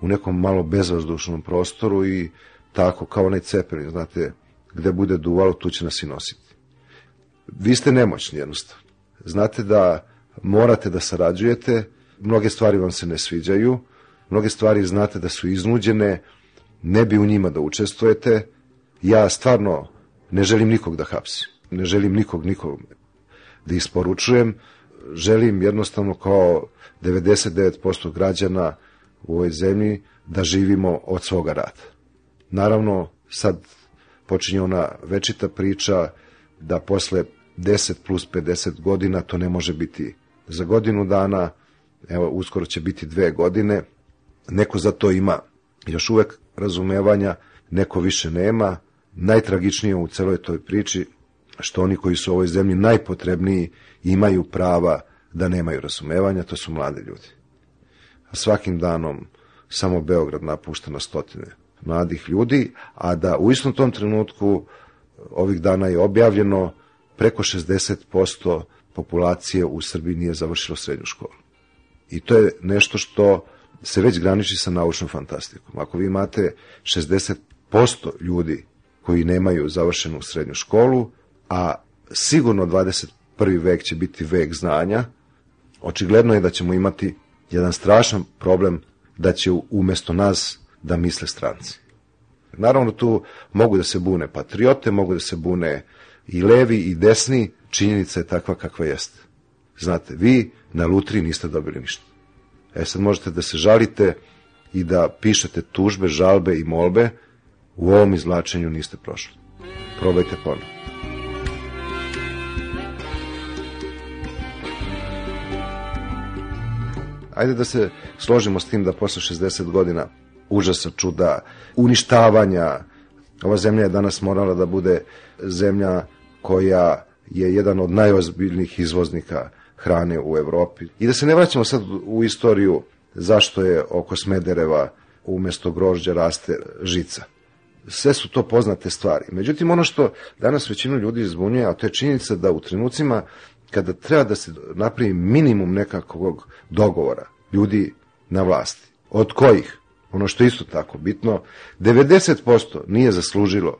u nekom malo bezvazdušnom prostoru i tako kao onaj cepelin, znate, gde bude duvalo, tu će nas i nositi. Vi ste nemoćni jednostavno. Znate da morate da sarađujete, mnoge stvari vam se ne sviđaju, mnoge stvari znate da su iznuđene, ne bi u njima da učestvujete. Ja stvarno ne želim nikog da hapsim, ne želim nikog nikog da isporučujem, želim jednostavno kao 99% građana u ovoj zemlji da živimo od svoga rada. Naravno, sad počinje ona večita priča da posle 10 plus 50 godina to ne može biti za godinu dana, evo uskoro će biti dve godine, neko za to ima još uvek razumevanja, neko više nema. Najtragičnije u celoj toj priči što oni koji su u ovoj zemlji najpotrebniji imaju prava da nemaju razumevanja, to su mlade ljudi. A svakim danom samo Beograd napušta na stotine mladih ljudi, a da u istom tom trenutku ovih dana je objavljeno preko 60% populacije u Srbiji nije završilo srednju školu. I to je nešto što se već graniči sa naučnom fantastikom. Ako vi imate 60% ljudi koji nemaju završenu srednju školu, a sigurno 21. vek će biti vek znanja, očigledno je da ćemo imati jedan strašan problem da će umesto nas da misle stranci. Naravno tu mogu da se bune patriote, mogu da se bune i levi i desni, činjenica je takva kakva jeste. Znate, vi na lutri niste dobili ništa. E sad možete da se žalite i da pišete tužbe, žalbe i molbe, u ovom izvlačenju niste prošli. Probajte ponovno. Ajde da se složimo s tim da posle 60 godina užasa, čuda, uništavanja, ova zemlja je danas morala da bude zemlja koja je jedan od najozbiljnijih izvoznika hrane u Evropi. I da se ne vraćamo sad u istoriju zašto je oko Smedereva umesto grožđa raste žica. Sve su to poznate stvari. Međutim, ono što danas većinu ljudi izbunjuje, a to je činjenica da u trenucima kada treba da se napravi minimum nekakvog dogovora ljudi na vlasti, od kojih, ono što isto tako bitno, 90% nije zaslužilo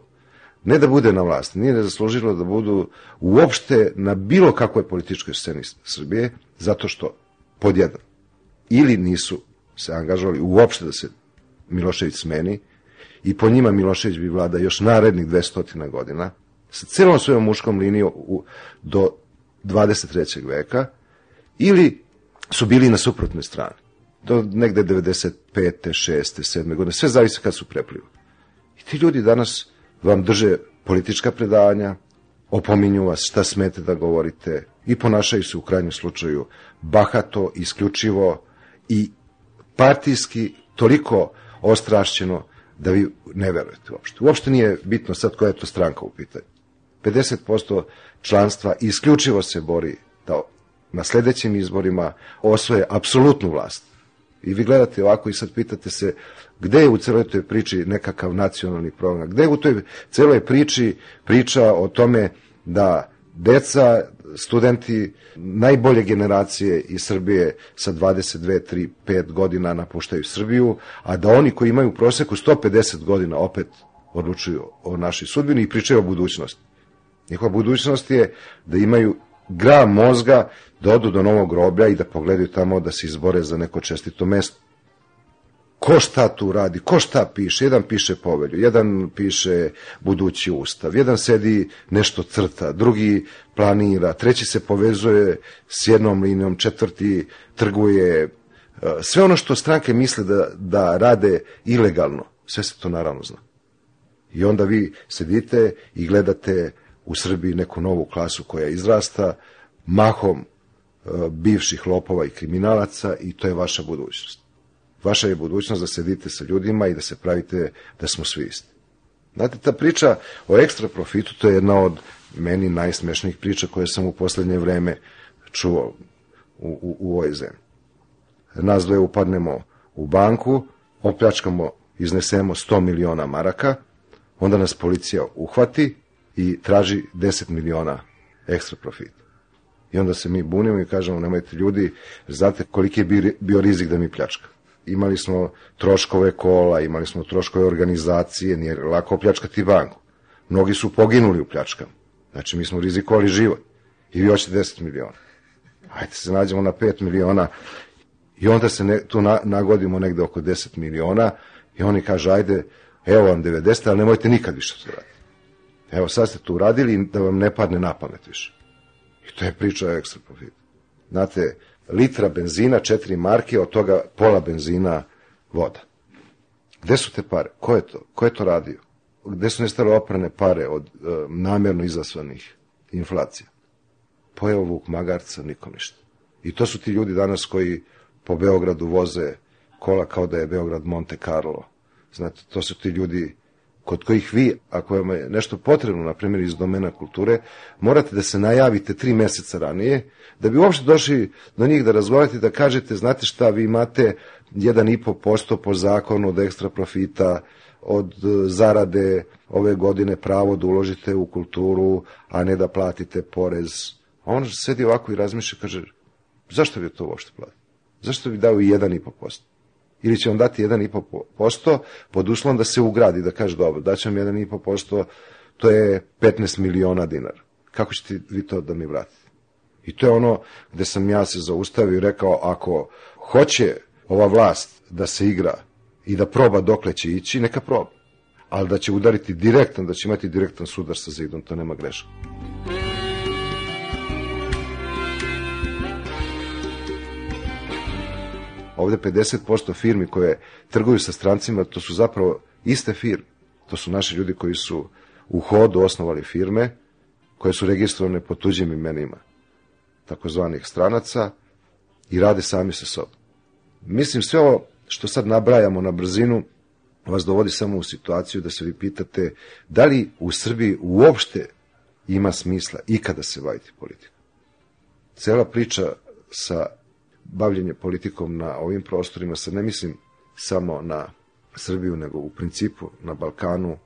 ne da bude na vlasti, nije da zaslužilo da budu uopšte na bilo kakvoj političkoj sceni Srbije, zato što, pod jedan, ili nisu se angažovali uopšte da se Milošević smeni, i po njima Milošević bi vlada još narednih 200 godina, sa celom svojom muškom linijom do 23. veka, ili su bili na suprotnoj strani. Do negde 95. 6. 7. godine, sve zavisi kad su preplivali. I ti ljudi danas vam drže politička predavanja, opominju vas šta smete da govorite i ponašaju se u krajnjem slučaju bahato, isključivo i partijski toliko ostrašćeno da vi ne verujete uopšte. Uopšte nije bitno sad koja je to stranka u pitanju. 50% članstva isključivo se bori da na sledećim izborima osvoje apsolutnu vlast. I vi gledate ovako i sad pitate se gde je u celoj toj priči nekakav nacionalni program, gde je u toj celoj priči priča o tome da deca, studenti najbolje generacije iz Srbije sa 22, 3, 5 godina napuštaju Srbiju, a da oni koji imaju u proseku 150 godina opet odlučuju o našoj sudbini i pričaju o budućnosti. Njihova budućnost je da imaju gram mozga, da odu do novog groblja i da pogledaju tamo da se izbore za neko čestito mesto. Ko šta tu radi, ko šta piše, jedan piše povelju, jedan piše budući ustav, jedan sedi nešto crta, drugi planira, treći se povezuje s jednom linijom, četvrti trguje, e, sve ono što stranke misle da, da rade ilegalno, sve se to naravno zna. I onda vi sedite i gledate u Srbiji neku novu klasu koja izrasta, mahom e, bivših lopova i kriminalaca i to je vaša budućnost. Vaša je budućnost da sedite sa ljudima i da se pravite da smo svi isti. Znate, ta priča o ekstra profitu, to je jedna od meni najsmešnijih priča koje sam u poslednje vreme čuo u, u, u ovoj zemlji. Nas dvoje upadnemo u banku, opljačkamo, iznesemo 100 miliona maraka, onda nas policija uhvati i traži 10 miliona ekstra profita. I onda se mi bunimo i kažemo, nemojte ljudi, znate koliki je bio rizik da mi pljačka. Imali smo troškove kola, imali smo troškove organizacije, nije lako pljačkati banku. Mnogi su poginuli u pljačkama. Znači, mi smo rizikovali život. I vi hoćete 10 miliona. Hajde se nađemo na 5 miliona i onda se ne, tu na, nagodimo negde oko 10 miliona i oni kaže, ajde, evo vam 90, ali nemojte nikad više to raditi. Evo sad ste tu radili da vam ne padne na pamet više. I to je priča o ekstra profitu. Znate, litra benzina, četiri marke, od toga pola benzina voda. Gde su te pare? Ko je to? Ko je to radio? Gde su nestale oprane pare od e, namjerno izasvanih inflacija? Pojeo Vuk Magarca, nikom ništa. I to su ti ljudi danas koji po Beogradu voze kola kao da je Beograd Monte Carlo. Znate, to su ti ljudi kod kojih vi, ako vam je nešto potrebno, na primjer iz domena kulture, morate da se najavite tri meseca ranije, da bi uopšte došli do njih da razgovarate da kažete, znate šta, vi imate 1,5% po zakonu od ekstra profita, od e, zarade ove godine pravo da uložite u kulturu, a ne da platite porez. A on sedi ovako i razmišlja, kaže, zašto bi to uopšte platiti? Zašto bi dao i 1,5%? Ili će vam dati 1,5% pod uslovom da se ugradi, da kaže dobro, daće vam 1,5%, to je 15 miliona dinara. Kako ćete vi to da mi vratite? I to je ono gde sam ja se zaustavio i rekao, ako hoće ova vlast da se igra i da proba dokle će ići, neka proba. Ali da će udariti direktan, da će imati direktan sudar sa zidom, to nema greška. Ovde 50% firmi koje trguju sa strancima, to su zapravo iste firme. To su naši ljudi koji su u hodu osnovali firme, koje su registrovane po tuđim imenima, takozvanih stranaca, i rade sami sa sobom. Mislim, sve ovo što sad nabrajamo na brzinu, vas dovodi samo u situaciju da se vi pitate da li u Srbiji uopšte ima smisla ikada se baviti politikom. Cela priča sa bavljenje politikom na ovim prostorima, sad ne mislim samo na Srbiju, nego u principu na Balkanu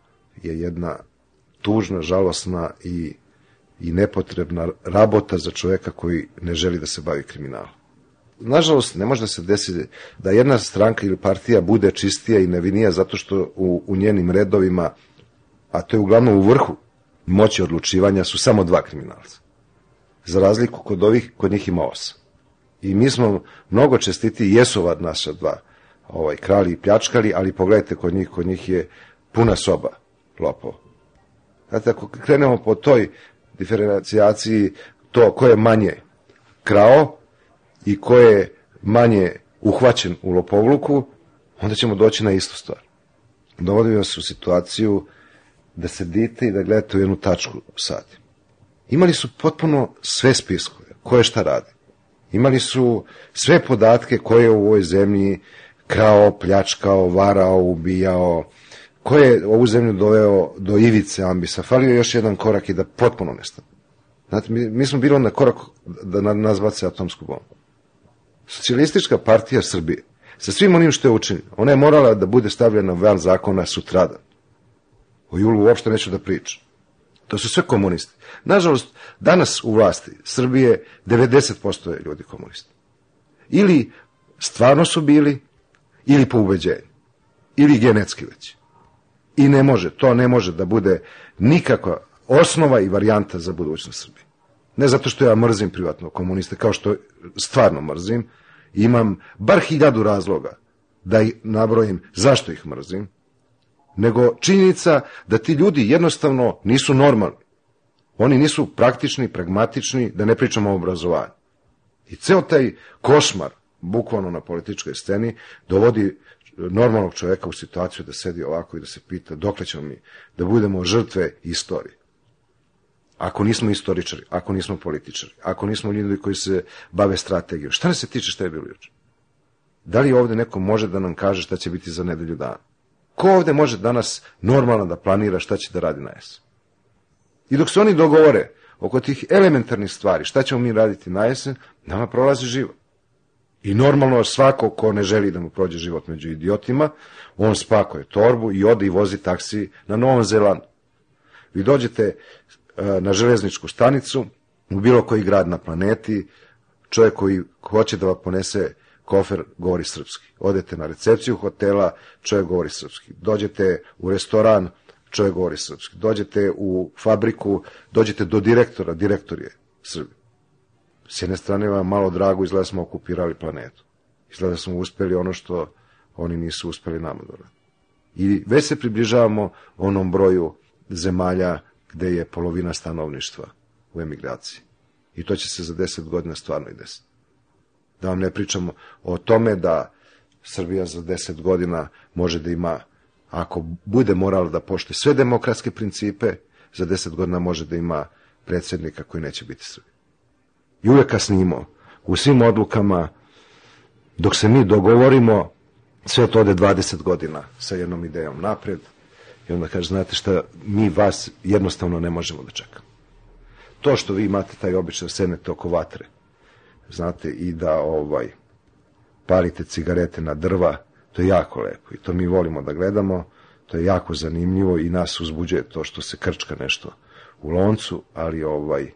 je jedna tužna, žalosna i, i nepotrebna rabota za čoveka koji ne želi da se bavi kriminalom. Nažalost, ne može da se desi da jedna stranka ili partija bude čistija i nevinija zato što u, u njenim redovima, a to je uglavnom u vrhu moći odlučivanja, su samo dva kriminalca. Za razliku kod ovih, kod njih ima osam. I mi smo mnogo čestiti, jesu ova naša dva ovaj, krali i pljačkali, ali pogledajte kod njih, kod njih je puna soba lopova. Znate, ako krenemo po toj diferencijaciji, to ko je manje krao i ko je manje uhvaćen u lopovluku, onda ćemo doći na istu stvar. Dovodimo se u situaciju da sedite i da gledate u jednu tačku sati. Imali su potpuno sve spiskove, ko je šta radi. Imali su sve podatke koje je u ovoj zemlji krao, pljačkao, varao, ubijao, ko je ovu zemlju doveo do ivice ambisa. Falio je još jedan korak i da potpuno nestane. Znate, mi, mi smo bili na korak da na, nas bace atomsku bombu. Socijalistička partija Srbije, sa svim onim što je učinjeno, ona je morala da bude stavljena van zakona sutradan. O julu uopšte neću da pričam. To su sve komunisti. Nažalost, danas u vlasti Srbije 90% je ljudi komunisti. Ili stvarno su bili, ili po ubeđenju. Ili genetski već. I ne može, to ne može da bude nikakva osnova i varijanta za budućnost Srbije. Ne zato što ja mrzim privatno komuniste, kao što stvarno mrzim, imam bar hiljadu razloga da ih nabrojim zašto ih mrzim, nego činjenica da ti ljudi jednostavno nisu normalni. Oni nisu praktični, pragmatični, da ne pričamo o obrazovanju. I ceo taj košmar, bukvalno na političkoj sceni, dovodi normalnog čoveka u situaciju da sedi ovako i da se pita dokle ćemo mi da budemo žrtve istorije. Ako nismo istoričari, ako nismo političari, ako nismo ljudi koji se bave strategijom, šta ne se tiče šta je bilo juče? Da li ovde neko može da nam kaže šta će biti za nedelju dana? Ko ovde može danas normalno da planira šta će da radi na jesen? I dok se oni dogovore oko tih elementarnih stvari, šta ćemo mi raditi na jesen, nama prolazi život. I normalno svako ko ne želi da mu prođe život među idiotima, on spakuje torbu i ode i vozi taksi na Novom Zelandu. Vi dođete e, na železničku stanicu, u bilo koji grad na planeti, čovjek koji hoće da vam ponese kofer govori srpski. Odete na recepciju hotela, čovjek govori srpski. Dođete u restoran, čovjek govori srpski. Dođete u fabriku, dođete do direktora, direktor je Srbi. S jedne strane vam malo drago, izgleda da smo okupirali planetu. Izgleda da smo uspeli ono što oni nisu uspeli nama da I već se približavamo onom broju zemalja gde je polovina stanovništva u emigraciji. I to će se za deset godina stvarno i desiti. Da vam ne pričamo o tome da Srbija za deset godina može da ima, ako bude morala da pošte sve demokratske principe, za deset godina može da ima predsednika koji neće biti Srbija. I uvek kasnimo u svim odlukama, dok se mi dogovorimo, sve to ode 20 godina sa jednom idejom napred i onda kaže, znate šta, mi vas jednostavno ne možemo da čekamo. To što vi imate taj običaj da oko vatre, znate, i da ovaj palite cigarete na drva, to je jako lepo i to mi volimo da gledamo, to je jako zanimljivo i nas uzbuđuje to što se krčka nešto u loncu, ali ovaj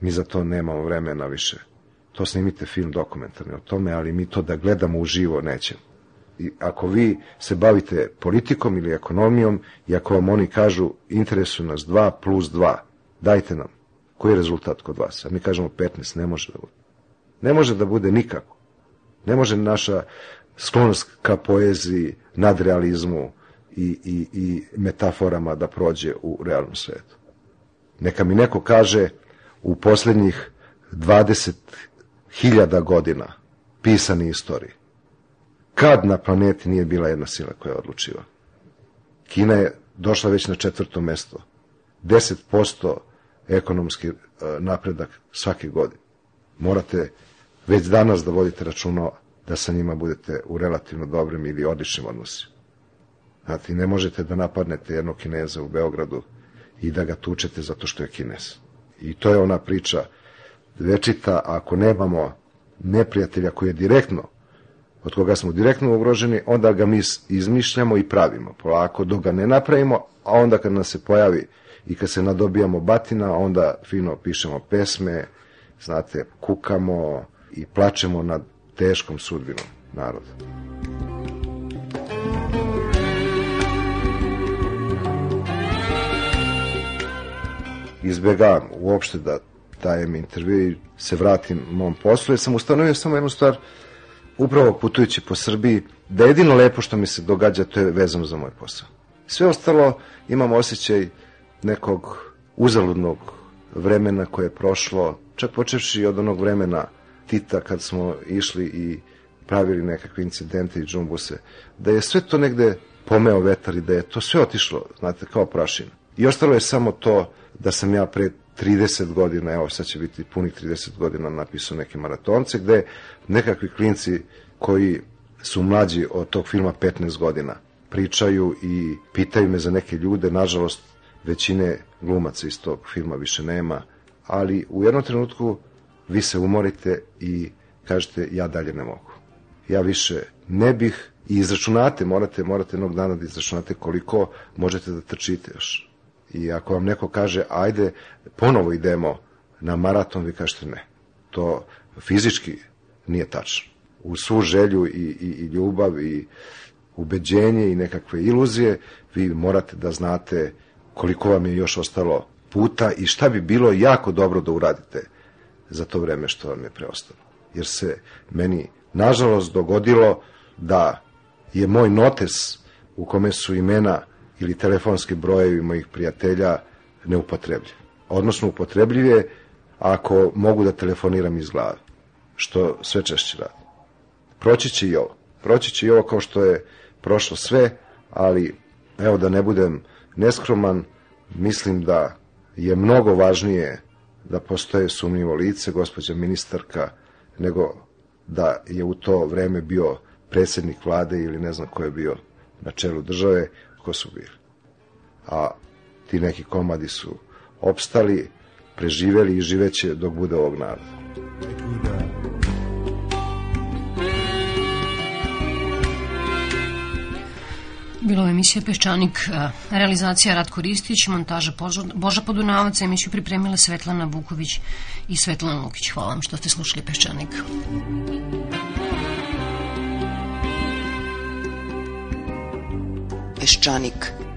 mi za to nemamo vremena više. To snimite film dokumentarni o tome, ali mi to da gledamo uživo nećemo. I ako vi se bavite politikom ili ekonomijom i ako vam oni kažu interesuju nas 2 plus 2, dajte nam. Koji je rezultat kod vas? A mi kažemo 15, ne može da bude. Ne može da bude nikako. Ne može naša sklonost ka poeziji, nadrealizmu i, i, i metaforama da prođe u realnom svetu. Neka mi neko kaže u poslednjih 20.000 godina pisane istorije. Kad na planeti nije bila jedna sila koja je odlučiva? Kina je došla već na četvrto mesto. 10% ekonomski e, napredak svake godine. Morate već danas da vodite računo da sa njima budete u relativno dobrim ili odličnim odnosima. Znate, ne možete da napadnete jednog kineza u Beogradu i da ga tučete zato što je kinez. I to je ona priča večita, ako nemamo neprijatelja koji je direktno, od koga smo direktno ugroženi, onda ga mi izmišljamo i pravimo polako, dok ga ne napravimo, a onda kad nas se pojavi i kad se nadobijamo batina, onda fino pišemo pesme, znate, kukamo i plačemo nad teškom sudbinom naroda. izbegavam uopšte da dajem intervju i se vratim mom poslu, jer sam ustanovio samo jednu stvar, upravo putujući po Srbiji, da jedino lepo što mi se događa to je vezano za moj posao. Sve ostalo imam osjećaj nekog uzaludnog vremena koje je prošlo, čak počevši od onog vremena Tita kad smo išli i pravili nekakve incidente i džumbuse, da je sve to negde pomeo vetar i da je to sve otišlo, znate, kao prašina. I ostalo je samo to da sam ja pre 30 godina, evo sad će biti punih 30 godina napisao neke maratonce, gde nekakvi klinci koji su mlađi od tog filma 15 godina pričaju i pitaju me za neke ljude, nažalost većine glumaca iz tog filma više nema, ali u jednom trenutku vi se umorite i kažete ja dalje ne mogu. Ja više ne bih i izračunate, morate, morate jednog dana da izračunate koliko možete da trčite još I ako vam neko kaže, ajde, ponovo idemo na maraton, vi kažete ne. To fizički nije tačno. U svu želju i, i, i ljubav i ubeđenje i nekakve iluzije, vi morate da znate koliko vam je još ostalo puta i šta bi bilo jako dobro da uradite za to vreme što vam je preostalo. Jer se meni, nažalost, dogodilo da je moj notes u kome su imena ili telefonski brojevi mojih prijatelja neupotrebljiv. Odnosno upotrebljiv je ako mogu da telefoniram iz glave, što sve češće radim. Proći će i ovo. Proći će i ovo kao što je prošlo sve, ali evo da ne budem neskroman, mislim da je mnogo važnije da postoje sumnjivo lice, gospođa ministarka, nego da je u to vreme bio predsednik vlade ili ne znam ko je bio na čelu države, ko su bili. A ti neki komadi su opstali, preživeli i živeće dok bude ovog naroda. Bilo je emisija Peščanik, realizacija Ratko Ristić, montaža Boža Podunavac, emisiju pripremila Svetlana Vuković i Svetlana Lukić. Hvala vam što ste slušali Peščanik. Peščanik.